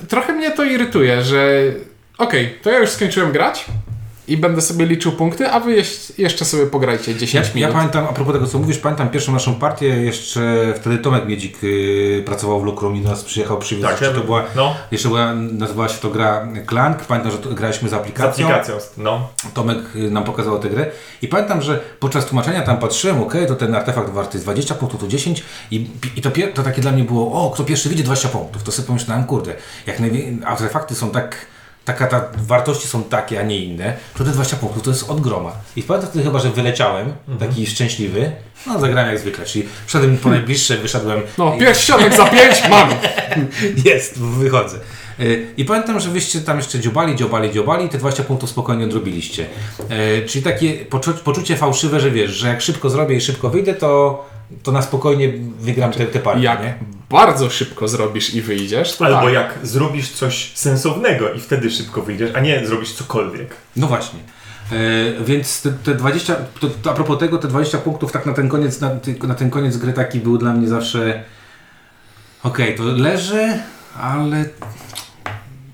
trochę mnie to irytuje, że okej, to ja już skończyłem grać i będę sobie liczył punkty, a wy jeszcze sobie pograjcie Ja, 10 ja minut. pamiętam, a propos tego co mówisz, pamiętam pierwszą naszą partię, jeszcze wtedy Tomek Miedzik y, pracował w Lukrum i do nas przyjechał, przywiózł. Tak, jeszcze ja- to była, no. jeszcze była, nazywała się to gra Clank, pamiętam, że to, graliśmy z Z aplikacją. aplikacją, no. Tomek y, nam pokazał tę grę i pamiętam, że podczas tłumaczenia tam patrzyłem, ok, to ten artefakt warty jest 20 punktów, to 10 i, i to, pier- to takie dla mnie było, o, kto pierwszy widzi 20 punktów, to sobie pomyślałem, kurde, jak najwie- artefakty są tak, taka ta, wartości są takie, a nie inne, to te 20 punktów to jest od groma. I pamiętam wtedy chyba, że wyleciałem, taki szczęśliwy, no zagrałem jak zwykle, czyli wszedłem po najbliższe, wyszedłem, No, pierścionek za 5 mam! jest, wychodzę. Y, I pamiętam, że wyście tam jeszcze dziobali, dziobali, dziobali i te 20 punktów spokojnie odrobiliście. Y, Czyli takie poczu- poczucie fałszywe, że wiesz, że jak szybko zrobię i szybko wyjdę, to, to na spokojnie wygram te, te partie, Jak nie? bardzo szybko zrobisz i wyjdziesz, Albo tak. jak zrobisz coś sensownego i wtedy szybko wyjdziesz, a nie zrobisz cokolwiek. No właśnie. E, więc te, te 20, to, to a propos tego, te 20 punktów tak na ten koniec, na, na ten koniec gry taki był dla mnie zawsze okej, to leży, ale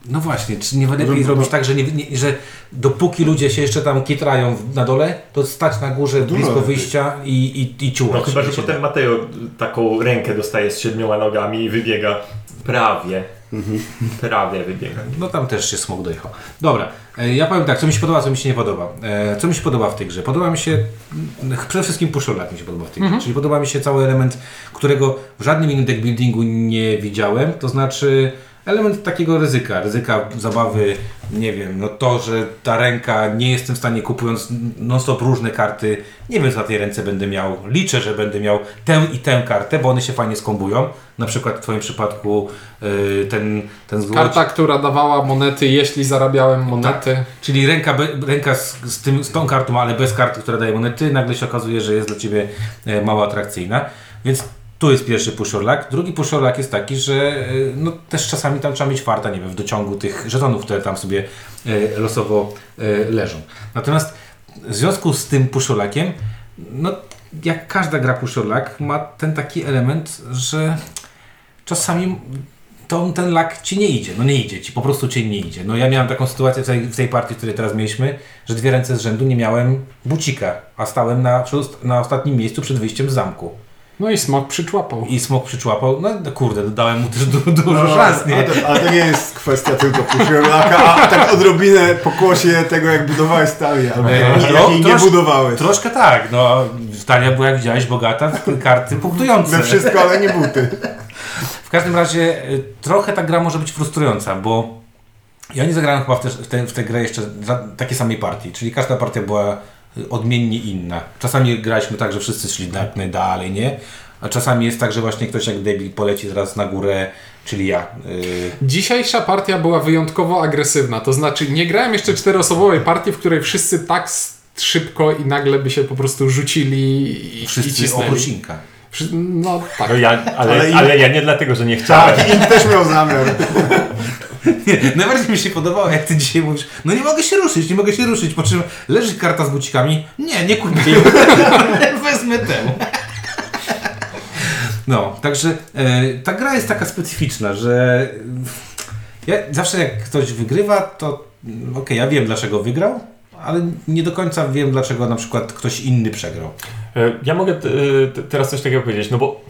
no właśnie, czy nie lepiej Może- zrobić tak, że, nie, nie, że dopóki ludzie się jeszcze tam kitrają na dole, to stać na górze Dużo blisko lepiej. wyjścia i, i, i ciułać. No chyba, że potem Mateo taką rękę dostaje z siedmioma nogami i wybiega prawie. Prawie wybiega. No tam też się smok dojechał. Dobra, e, ja powiem tak, co mi się podoba, co mi się nie podoba. E, Co mi się podoba w tej grze? Podoba mi się, przede wszystkim puszolak mi się podoba w tej grze, czyli podoba mi się cały element, którego w żadnym innym deck buildingu nie widziałem, to znaczy element takiego ryzyka, ryzyka zabawy, nie wiem, no to, że ta ręka, nie jestem w stanie kupując non-stop różne karty, nie wiem co na tej ręce będę miał, liczę, że będę miał tę i tę kartę, bo one się fajnie skombują, na przykład w Twoim przypadku y, ten, ten złoć, Karta, która dawała monety, jeśli zarabiałem monety. Czyli ręka, be, ręka z, z, tym, z tą kartą, ale bez karty, która daje monety, nagle się okazuje, że jest dla Ciebie e, mało atrakcyjna. Więc tu jest pierwszy pushorlak. Drugi pushorlak jest taki, że e, no, też czasami tam trzeba mieć farta, nie wiem, w dociągu tych żetonów, które tam sobie e, losowo e, leżą. Natomiast w związku z tym pushorlakiem, no jak każda gra pushorlak ma ten taki element, że czasami to ten lak ci nie idzie. No nie idzie ci, po prostu ci nie idzie. No ja miałem taką sytuację w tej, w tej partii, w której teraz mieliśmy, że dwie ręce z rzędu nie miałem bucika, a stałem na, na ostatnim miejscu przed wyjściem z zamku. No i smok przyczłapał. I smok przyczłapał, no no kurde, dałem mu też du dużo szans, nie? Ale to, ale to nie jest kwestia tylko puszczolaka, a tak odrobinę pokłosie tego, jak budowałeś stalię, albo Eee, jak, nie budowałeś. Troszkę tak, no Talia była jak widziałeś bogata w karty punktujące. We wszystko, ale nie buty. W każdym razie y, trochę ta gra może być frustrująca, bo ja nie zagrałem chyba w, te, w, tę- w tę grę jeszcze za, takiej samej partii, czyli każda partia była odmiennie inna. Czasami graliśmy tak, że wszyscy szli na- najdalej, nie? A czasami jest tak, że właśnie ktoś jak debil poleci zaraz na górę, czyli ja. Y, Dzisiejsza partia była wyjątkowo agresywna, to znaczy nie grałem jeszcze czteroosobowej partii, w której wszyscy tak szybko i nagle by się po prostu rzucili i, i wszyscy cisnęli. oprócz Inka. No tak. No ja, ale, Ale ale, i- ja nie dlatego, że nie chciałem. Tak, i też miał zamiar. Nie, najbardziej mi się podobało, jak ty dzisiaj mówisz, no nie mogę się ruszyć, nie mogę się ruszyć, po czym leży karta z bucikami, nie, nie kupię, wezmę tę. No, także e, ta gra jest taka specyficzna, że ja zawsze jak ktoś wygrywa, to mm, okej, ja wiem dlaczego wygrał, ale nie do końca wiem dlaczego na przykład ktoś inny przegrał. E, Ja mogę t- teraz coś takiego powiedzieć, no bo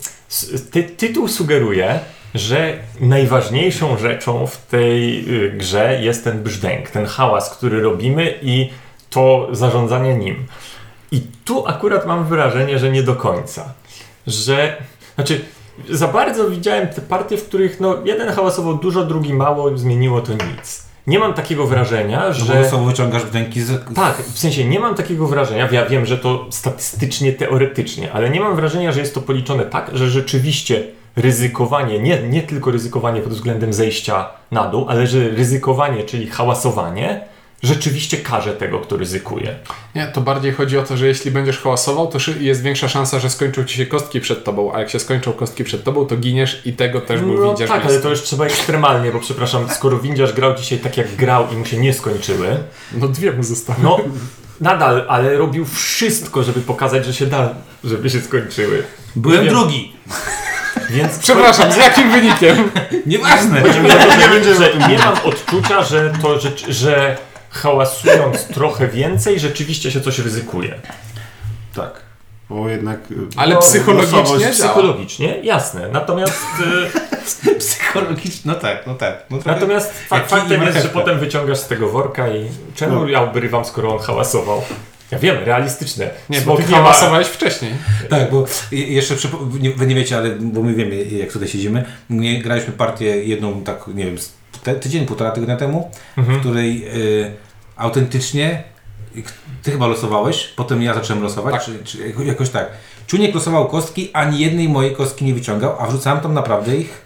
ty, tytuł sugeruje, że najważniejszą rzeczą w tej y, grze jest ten brzdęk, ten hałas, który robimy i to zarządzanie nim. I tu akurat mam wrażenie, że nie do końca. Że, znaczy, za bardzo widziałem te partie, w których no, jeden hałasował dużo, drugi mało, zmieniło to nic. Nie mam takiego wrażenia, No że... bo losowo wyciągasz wdęki z... Tak, w sensie nie mam takiego wrażenia, ja wiem, że to statystycznie, teoretycznie, ale nie mam wrażenia, że jest to policzone tak, że rzeczywiście ryzykowanie, nie, nie tylko ryzykowanie pod względem zejścia na dół, ale że ryzykowanie, czyli hałasowanie, rzeczywiście karze tego, kto ryzykuje. Nie, to bardziej chodzi o to, że jeśli będziesz hałasował, to jest większa szansa, że skończą ci się kostki przed tobą, a jak się skończą kostki przed tobą, to giniesz i tego też był No widzisz. tak, ale to już trzeba ekstremalnie, bo przepraszam, skoro windziarz grał dzisiaj tak jak grał i mu się nie skończyły, No dwie mu zostały. no nadal, ale robił wszystko, żeby pokazać, że się da, żeby się skończyły. Byłem Nie wiem. drugi. Więc Przepraszam, z jakim wynikiem? Nieważne. Nie tym nie mówić. mam odczucia, że to, że, że hałasując trochę więcej, rzeczywiście się coś ryzykuje. Tak. Bo jednak. y, Ale No, psychologicznie. Psychologicznie, jasne. Natomiast, y, Psychologicznie, no tak, no tak. No natomiast fa- jak kij i faktem jest, że potem wyciągasz z tego worka i czemu No. ja obrywam, skoro on hałasował? Ja wiem, realistyczne. Nie, bo ty nie wcześniej. Tak, bo je- jeszcze przypo- nie, wy nie wiecie, ale bo my wiemy jak tutaj siedzimy. Nie, graliśmy partię jedną tak, nie wiem, z- te, tydzień, półtora tygodnia temu, Mhm. w której y, autentycznie ty chyba losowałeś, potem ja zacząłem losować, Tak. czy, czy jako- jakoś tak. Czuniek losował kostki, ani jednej mojej kostki nie wyciągał, a wrzucałem tam naprawdę ich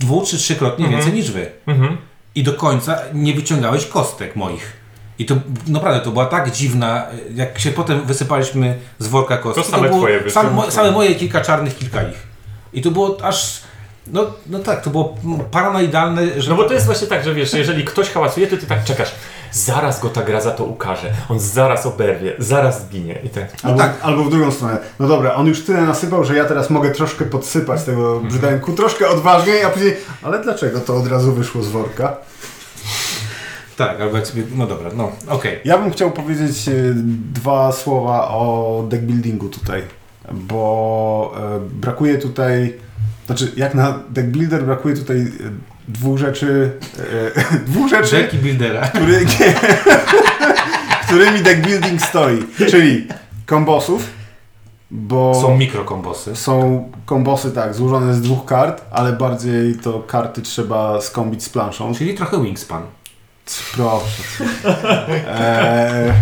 dwu czy trzykrotnie Mhm. więcej niż wy. Mhm. I do końca nie wyciągałeś kostek moich. I to naprawdę to była tak dziwna, jak się potem wysypaliśmy z worka kostki. To same było twoje same, same moje, kilka czarnych, kilka ich. I to było aż. No, no tak, to było paranoidalne, że. No bo to jest właśnie tak, że wiesz, jeżeli ktoś hałasuje, to ty tak czekasz. Zaraz go ta gra za to ukaże. On zaraz oberwie, zaraz zginie. I tak. Albo, tak. albo w drugą stronę. No dobra, on już tyle nasypał, że ja teraz mogę troszkę podsypać tego Mhm. brzydenku, troszkę odważniej, a później. Ale dlaczego to od razu wyszło z worka? Tak, albo jak sobie. No dobra, no okej. Ja bym chciał powiedzieć e, dwa słowa o deckbuildingu tutaj, bo e, brakuje tutaj, znaczy jak na deckbuilder brakuje tutaj e, dwóch rzeczy, e, dwóch rzeczy, Rzeki Buildera. który, nie, którymi deckbuilding stoi, czyli kombosów, bo Są mikrokombosy. są kombosy tak, złożone z dwóch kart, ale bardziej to karty trzeba skombić z planszą. Czyli trochę Wingspan. Proszę. Eee,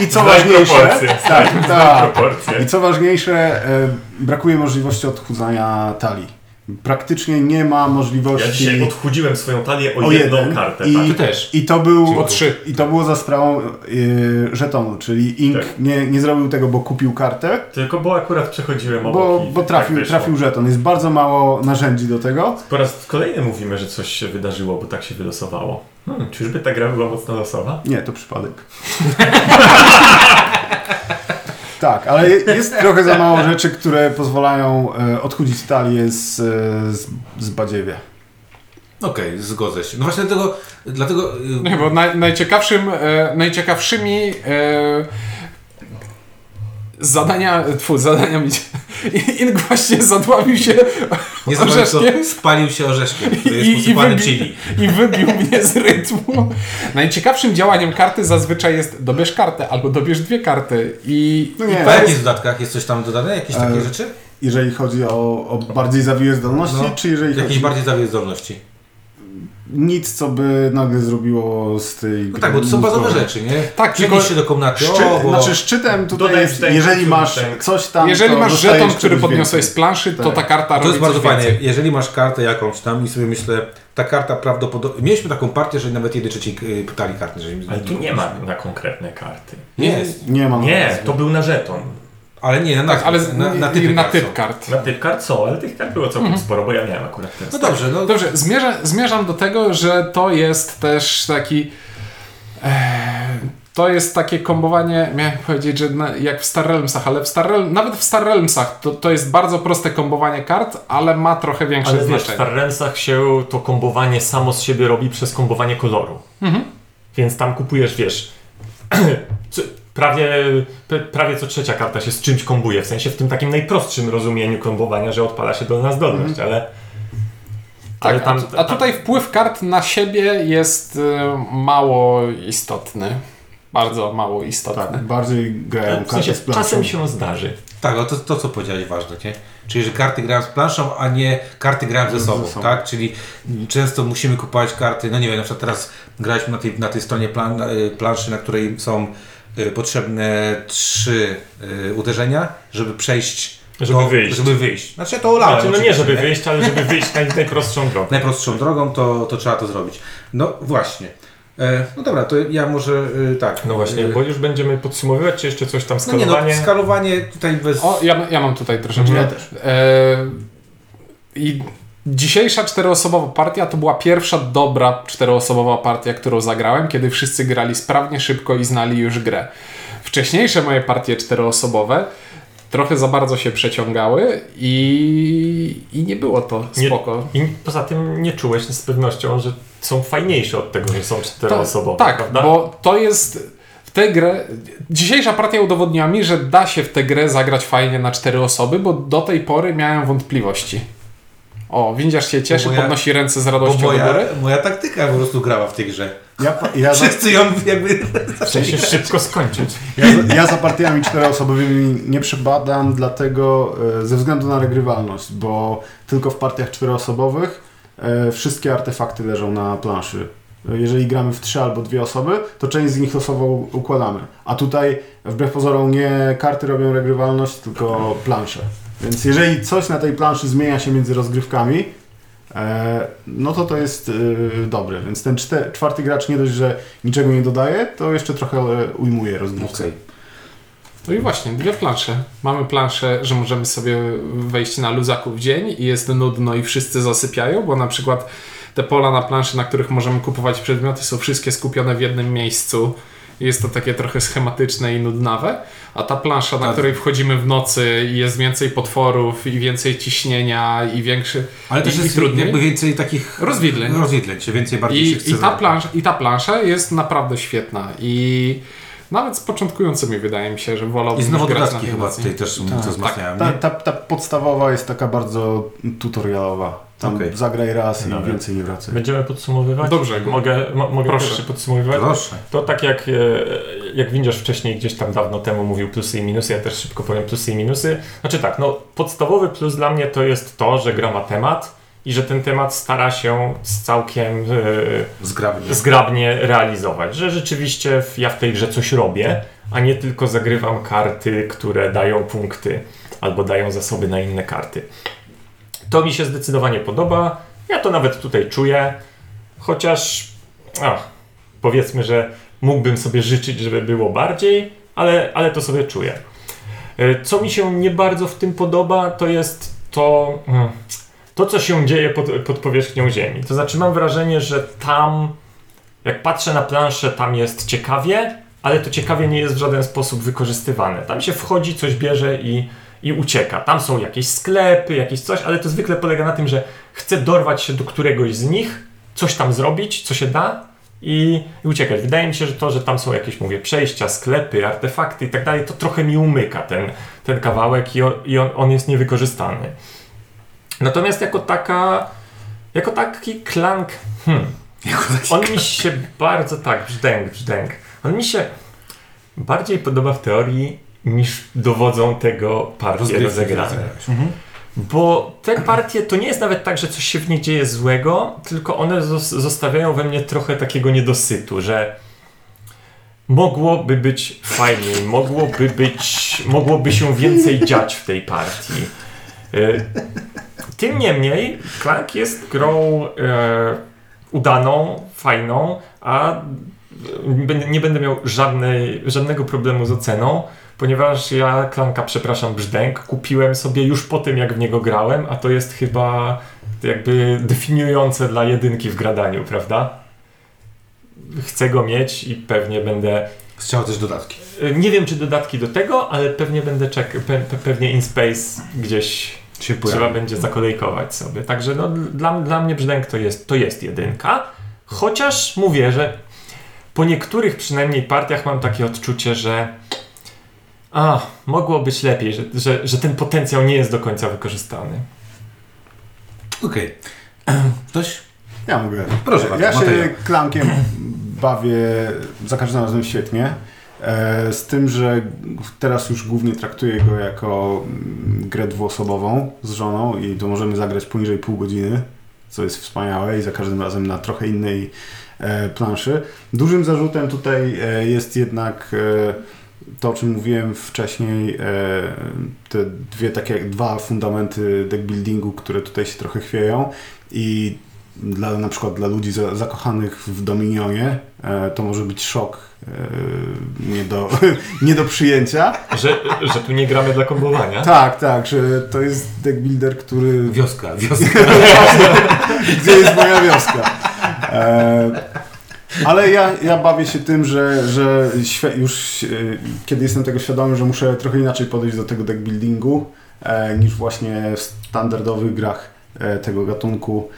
I co Znaj ważniejsze, tak, tak. I co ważniejsze, brakuje możliwości odchudzania talii. Praktycznie nie ma możliwości Ja dzisiaj odchudziłem swoją talię o, o jedną jeden kartę. i, tak. Ty też. i to był O trzy. i to było za sprawą y, żetonu, czyli Ink Tak. nie, nie zrobił tego, bo kupił kartę, Tylko bo akurat przechodziłem obok bo, i bo tak trafił, wyszło. trafił żeton. Jest bardzo mało narzędzi do tego. Po raz kolejny mówimy, że coś się wydarzyło, bo tak się wylosowało. Hmm, czyżby ta gra była mocno losowa? Nie, to przypadek. tak, ale je- jest trochę za mało rzeczy, które pozwalają e, odchudzić talię z, e, z, z badziewia. Okej, zgodzę się. No właśnie dlatego. dlatego Nie, bo naj, najciekawszym, e, zadania, tfu, zadaniami Ink właśnie zadławił się nie orzeszkiem spalił się orzeszkiem, który jest i, i, chili. i wybił mnie z rytmu. Najciekawszym działaniem karty zazwyczaj jest dobierz kartę albo dobierz dwie karty i, No i nie, A to jakich jest, dodatkach jest coś tam dodane? Jakieś takie E, rzeczy? Jeżeli chodzi o, o bardziej zawiłe zdolności, No, czy jeżeli Jakieś chodzi bardziej zawie zdolności. Nic, co by nagle zrobiło z tej No gry tak, bo to są bazowe rzeczy, nie? Tak, tylko się do komnaty, Szczyt, o, bo... Znaczy szczytem tutaj Dodaj jest, jeżeli masz coś tam, jeżeli to masz żeton, który podniosłeś z planszy, to Tak. ta karta To robi jest bardzo fajne. więcej. Jeżeli masz kartę jakąś tam i sobie myślę, ta karta prawdopodobnie... Mieliśmy taką partię, że nawet jednej trzeciej y, pytali karty. Że Ale tu nie ma na konkretne karty. Nie jest. Nie ma Nie, to był na żeton. Ale nie, na, Tak, ale na, na, typy na kart typ są. kart. Na typ kart są, ale tych kart było całkiem sporo, bo ja miałem akurat ten. No dobrze, no Dobrze, zmierzam, zmierzam do tego, że to jest też taki. E, to jest takie kombowanie, miałem powiedzieć, że na, jak w Star Realmsach, ale w Star Realm, nawet w Star Realmsach to, to jest bardzo proste kombowanie kart, ale ma trochę większe Ale wiesz, w znaczenie. Starrensach się to kombowanie samo z siebie robi przez kombowanie koloru. Więc tam kupujesz, wiesz, prawie, prawie co trzecia karta się z czymś kombuje, w sensie w tym takim najprostszym rozumieniu kombowania, że odpala się dolna zdolność, ale... ale Tak, a, a tutaj wpływ kart na siebie jest e, mało istotny. Bardzo mało istotny. Tak, bardziej grają w karty sensie z planszą. czasem się zdarzy. Tak, ale to, to co powiedziałeś ważne, nie? Czyli, że karty grają z planszą, a nie karty grają ze sobą, sobą. tak? Czyli często musimy kupować karty, no nie wiem, na przykład teraz graliśmy na tej, na tej stronie plan, y, planszy, na której są y, potrzebne trzy y, uderzenia, żeby przejść Żeby do, wyjść. Żeby wyjść. Znaczy ja to olałem. Znaczy, no nie żeby wyjść, ale żeby wyjść naj- najprostszą drogą. Najprostszą drogą, to, to trzeba to zrobić. No właśnie. E, no dobra, to ja może y, tak. No właśnie, y, bo już będziemy podsumowywać, czy jeszcze coś tam no nie, no, skalowanie? skalowanie tutaj bez... O, ja, ja mam tutaj troszeczkę. Ja też. E, I dzisiejsza czteroosobowa partia to była pierwsza dobra czteroosobowa partia, którą zagrałem, kiedy wszyscy grali sprawnie, szybko i znali już grę. Wcześniejsze moje partie czteroosobowe trochę za bardzo się przeciągały i, i nie było to Nie- spoko. I poza tym nie czułeś z pewnością, że są fajniejsze od tego, że są czteroosobowe, tak, prawda? bo to jest w tę grę. Dzisiejsza partia udowodniła mi, że da się w tę grę zagrać fajnie na cztery osoby, bo do tej pory miałem wątpliwości. O, windziarz się cieszy, moja- podnosi ręce z Bo radością do moja, góry. moja taktyka po prostu grała w tej grze. Ja, ja, za, Wszyscy ją jakby... Chce się szybko skończyć. ja, za- ja za partiami czteroosobowymi nie przebadam, dlatego e, ze względu na regrywalność, bo tylko w partiach czteroosobowych e, wszystkie artefakty leżą na planszy. E, Jeżeli gramy w trzy albo dwie osoby, to część z nich losowo układamy. A tutaj wbrew pozorom nie karty robią regrywalność, tylko plansze. Więc jeżeli coś na tej planszy zmienia się między rozgrywkami, e, no to to jest e, dobre. Więc ten czwarty gracz nie dość, że niczego nie dodaje, to jeszcze trochę e, ujmuje rozgrywkę. Okej. No i właśnie, dwie plansze. Mamy planszę, że możemy sobie wejść na luzaku w dzień i jest nudno i wszyscy zasypiają, bo na przykład te pola na planszy, na których możemy kupować przedmioty, są wszystkie skupione w jednym miejscu. Jest to takie trochę schematyczne i nudnawe, a ta plansza, na Tak. której wchodzimy w nocy i jest więcej potworów i więcej ciśnienia i większy Ale też i, jest i trudniej. jakby więcej takich Rozwidleń. rozwidleń się więcej bardziej się I, chce i, ta plansza, I ta plansza jest naprawdę świetna i nawet z początkującymi wydaje mi się, że wolałbym I znowu dodatki chyba tej tutaj też Tak, to wzmacniają, Ta, nie? ta, ta podstawowa jest taka bardzo tutorialowa. Tam Okej. zagraj raz i więcej nie wracaj. Będziemy podsumowywać? Dobrze. Mogę, mo, mogę Proszę. pierwszy podsumowywać? Proszę. To tak jak, e, jak Windziarz wcześniej gdzieś tam dawno temu mówił plusy i minusy, ja też szybko powiem plusy i minusy. Znaczy tak, no podstawowy plus dla mnie to jest to, że gra ma temat i że ten temat stara się z całkiem e, Zgrabnie. zgrabnie realizować, że rzeczywiście w- ja w tej grze coś robię, a nie tylko zagrywam karty, które dają punkty albo dają zasoby na inne karty. To mi się zdecydowanie podoba. Ja to nawet tutaj czuję, chociaż ach, powiedzmy, że mógłbym sobie życzyć, żeby było bardziej, ale, ale to sobie czuję. E, Co mi się nie bardzo w tym podoba, to jest to, mm, to co się dzieje pod, pod powierzchnią Ziemi. To znaczy, mam wrażenie, że tam, jak patrzę na planszę, tam jest ciekawie, ale to ciekawie nie jest w żaden sposób wykorzystywane. Tam się wchodzi, coś bierze i, i ucieka. Tam są jakieś sklepy, jakieś coś, ale to zwykle polega na tym, że chcę dorwać się do któregoś z nich, coś tam zrobić, co się da i, i uciekać. Wydaje mi się, że to, że tam są jakieś, mówię, przejścia, sklepy, artefakty i tak dalej, to trochę mi umyka ten, ten kawałek i, on, i on, on jest niewykorzystany. Natomiast jako taka, jako taki klank, hmm, on mi się bardzo, tak, brzdęk, brzdęk, on mi się bardziej podoba w teorii niż dowodzą tego partie rozegrane. rozegrałeś. Bo te partie to nie jest nawet tak, że coś się w nich dzieje złego, tylko one zos- zostawiają we mnie trochę takiego niedosytu, że mogłoby być fajniej, mogłoby być, mogłoby się więcej dziać w tej partii. E, Tym niemniej, Clank jest grą e, udaną, fajną, a będę- nie będę miał żadnej, żadnego problemu z oceną, ponieważ ja Clanka, przepraszam, brzdęk, kupiłem sobie już po tym, jak w niego grałem, a to jest chyba jakby definiujące dla jedynki w gradaniu, prawda? Chcę go mieć i pewnie będę Chciał też dodatki. E, Nie wiem, czy dodatki do tego, ale pewnie będę czekał, pe, pe, pewnie InSpace gdzieś Się pojawi. trzeba będzie zakolejkować sobie. Także no, dla, dla mnie brzdęk to jest, to jest jedynka. Chociaż mówię, że po niektórych przynajmniej partiach mam takie odczucie, że a, mogło być lepiej, że, że, że ten potencjał nie jest do końca wykorzystany. Okej. Ktoś? Ja mogę. Proszę bardzo, Ja się Mateo. klankiem bawię za każdym razem świetnie. E, Z tym, że teraz już głównie traktuję go jako mm, grę dwuosobową z żoną i to możemy zagrać poniżej pół godziny, co jest wspaniałe i za każdym razem na trochę innej e, planszy. Dużym zarzutem tutaj e, jest jednak to, o czym mówiłem wcześniej, te dwie takie, dwa fundamenty deckbuildingu, które tutaj się trochę chwieją i dla, na przykład dla ludzi za, zakochanych w Dominionie e, to może być szok e, nie, do, nie do przyjęcia. Że, że tu nie gramy dla kombowania. Tak, tak, że to jest deck builder, który... Wioska, wioska. Gdzie jest moja wioska? E, Ale ja, ja bawię się tym, że, że już e, kiedy jestem tego świadomy, że muszę trochę inaczej podejść do tego deckbuildingu e, niż właśnie w standardowych grach e, tego gatunku.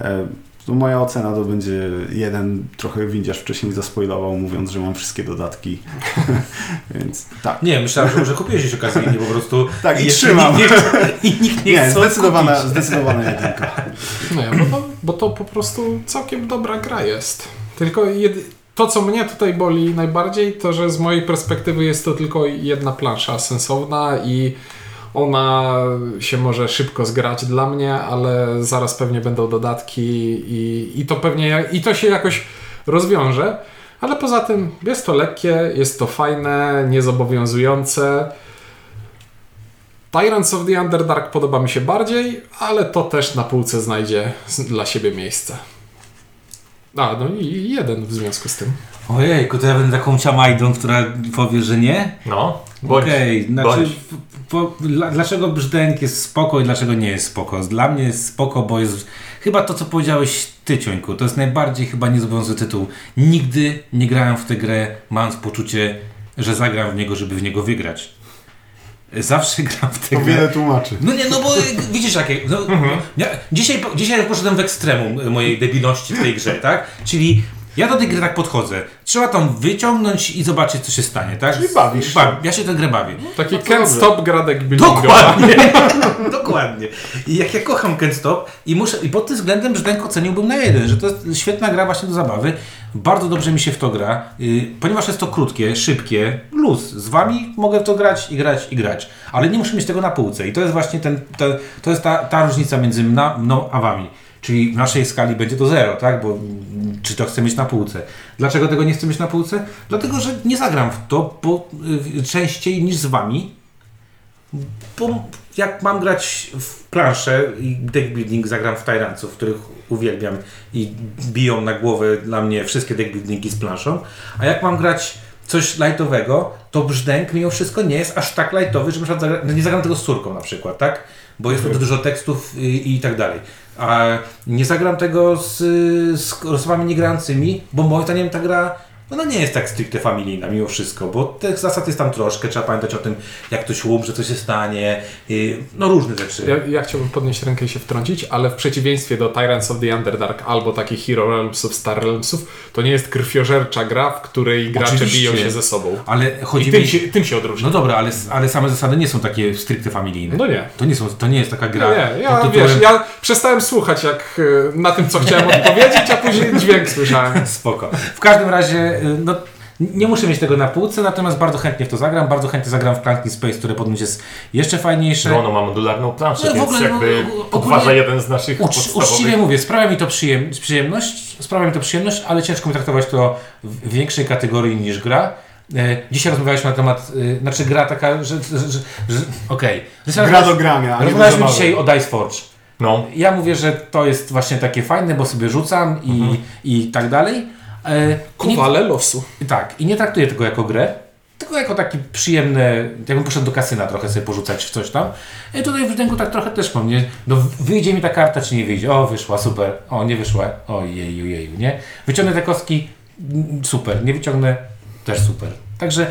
E, to moja ocena to będzie jeden, trochę windziarz wcześniej zaspoilował, mówiąc, że mam wszystkie dodatki. Więc tak. Nie, myślałem, że może kupiłeś gdzieś okazyjnie po prostu. Tak, i trzymam. Nikt nie, i nikt nie, Nie, chce zdecydowana, kupić. zdecydowana jedynka. No ja, bo, to, bo to po prostu całkiem dobra gra jest. Tylko jedy, to, co mnie tutaj boli najbardziej, to że z mojej perspektywy jest to tylko jedna plansza sensowna i ona się może szybko zgrać dla mnie, ale zaraz pewnie będą dodatki i, i to pewnie i to się jakoś rozwiąże. Ale poza tym jest to lekkie, jest to fajne, niezobowiązujące. Tyrants of the Underdark podoba mi się bardziej, ale to też na półce znajdzie dla siebie miejsce. A, no i jeden w związku z tym. Ojejku, to ja będę taką ciamajdą, która powie, że nie? No, bądź, Okej, znaczy, bądź. po, dla, dlaczego brzdęk jest spoko i dlaczego nie jest spoko? Dla mnie jest spoko, bo jest chyba to, co powiedziałeś ty, Ciońku, to jest najbardziej chyba niezobowiązujący tytuł. Nigdy nie grałem w tę grę, mając poczucie, że zagram w niego, żeby w niego wygrać. Zawsze gram w tę grę. wiele tłumaczy. No nie, no bo widzisz jakie. No, ja, dzisiaj, dzisiaj poszedłem w ekstremum mojej debilności w tej grze, tak? Czyli ja do tej gry tak podchodzę. Trzeba tam wyciągnąć i zobaczyć, co się stanie, tak? Czyli bawisz się. Ja się tę grę bawię. Taki dobrze. Stop gra deck buildingowa. Dokładnie. Dokładnie. I jak ja kocham Can't Stop i muszę i pod tym względem Brzdęk oceniłbym na jeden, że to jest świetna gra właśnie do zabawy. Bardzo dobrze mi się w to gra, yy, ponieważ jest to krótkie, szybkie, luz. Z wami mogę w to grać i grać i grać, ale nie muszę mieć tego na półce. I to jest właśnie ten, to, to jest ta, ta różnica między mną a wami. Czyli w naszej skali będzie to zero, tak? Bo mm, czy to chcę mieć na półce? Dlaczego tego nie chcę mieć na półce? Dlatego, że nie zagram w to bo, y, częściej niż z wami, bo jak mam grać w planszę i deck building, zagram w Tyrantsów, których uwielbiam i biją na głowę dla mnie wszystkie deck buildingi z planszą, a jak mam grać coś lightowego, to brzdęk mimo wszystko nie jest aż tak lightowy, że na przykład zagra, no nie zagram tego z córką na przykład, tak? Bo jest to dużo tekstów i, i tak dalej. A nie zagram tego z, z osobami niegrającymi, bo moim zdaniem ta gra ona nie jest tak stricte familijna mimo wszystko, bo tych zasad jest tam troszkę, trzeba pamiętać o tym, jak ktoś umrze, co się stanie, no różne rzeczy. Ja, ja chciałbym podnieść rękę i się wtrącić, ale w przeciwieństwie do Tyrants of the Underdark albo takich Hero Realmsów, Star Realmsów, to nie jest krwiożercza gra, w której gracze Oczywiście. biją się ze sobą. Ale I chodzi tym mi... się, tym się odróżnia. No dobra, ale, ale same zasady nie są takie stricte familijne. No nie. To nie, są, to nie jest taka gra. Nie, ja pod wiesz, tytułem- ja przestałem słuchać jak y, na tym, co chciałem odpowiedzieć, a później dźwięk słyszałem. Spoko. W każdym razie, y, no, nie muszę mieć tego na półce, natomiast bardzo chętnie w to zagram. Bardzo chętnie zagram w Clanking Space, które potem jest jeszcze fajniejsze. No, ono ma modularną planszę, No, w więc ogóle, jakby no, podważa jeden z naszych Ucz, uczciwie podstawowych... mówię, sprawia mi to przyjem, przyjemność, sprawia mi to przyjemność, ale ciężko mi traktować to w większej kategorii niż gra. E, dzisiaj rozmawialiśmy na temat, e, znaczy gra taka, że, że, że, że okej. Okay. Gra do grania, a nie do Rozmawialiśmy dzisiaj o Dice Forge. No, Ja mówię, że to jest właśnie takie fajne, bo sobie rzucam i, Mhm. i tak dalej. E, i nie- Kowale losu. tak, i nie traktuję tego jako grę, tylko jako taki przyjemny, jakbym poszedł do kasyna trochę sobie porzucać w coś tam. I tutaj w ręku tak trochę też mam, nie? No wyjdzie mi ta karta, czy nie wyjdzie? O, wyszła, super. O, nie wyszła. Ojeju, jeju, nie? Wyciągnę te kostki, mm, super. Nie wyciągnę, też super. Także e,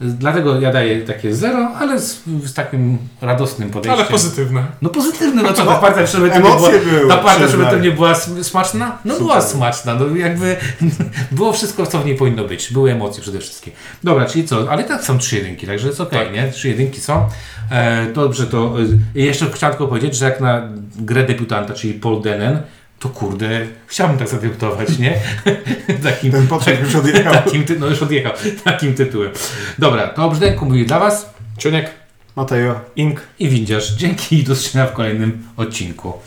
dlatego ja daję takie zero, ale z, z takim radosnym podejściem. Ale pozytywne. No pozytywne, no co, ta partia przy nie emocje była, były, ta partia przy przyznaj. nie była sm- smaczna? No była smaczna, no jakby było wszystko, co w niej powinno być. Były emocje przede wszystkim. Dobra, czyli co, ale tak są trzy jedynki, także jest okej, Tak. nie? Trzy jedynki są. E, dobrze, to e, jeszcze chciałem tylko powiedzieć, że jak na grę debiutanta, czyli Paul Denen, to kurde, chciałbym tak zadebiutować, nie? takim, Ten pociąg już odjechał. takim no już odjechał, takim tytułem. Dobra, to Brzdęku mówi dla Was Ciuniek, Matejo. ink. i Windziarz. Dzięki i do zobaczenia w kolejnym odcinku.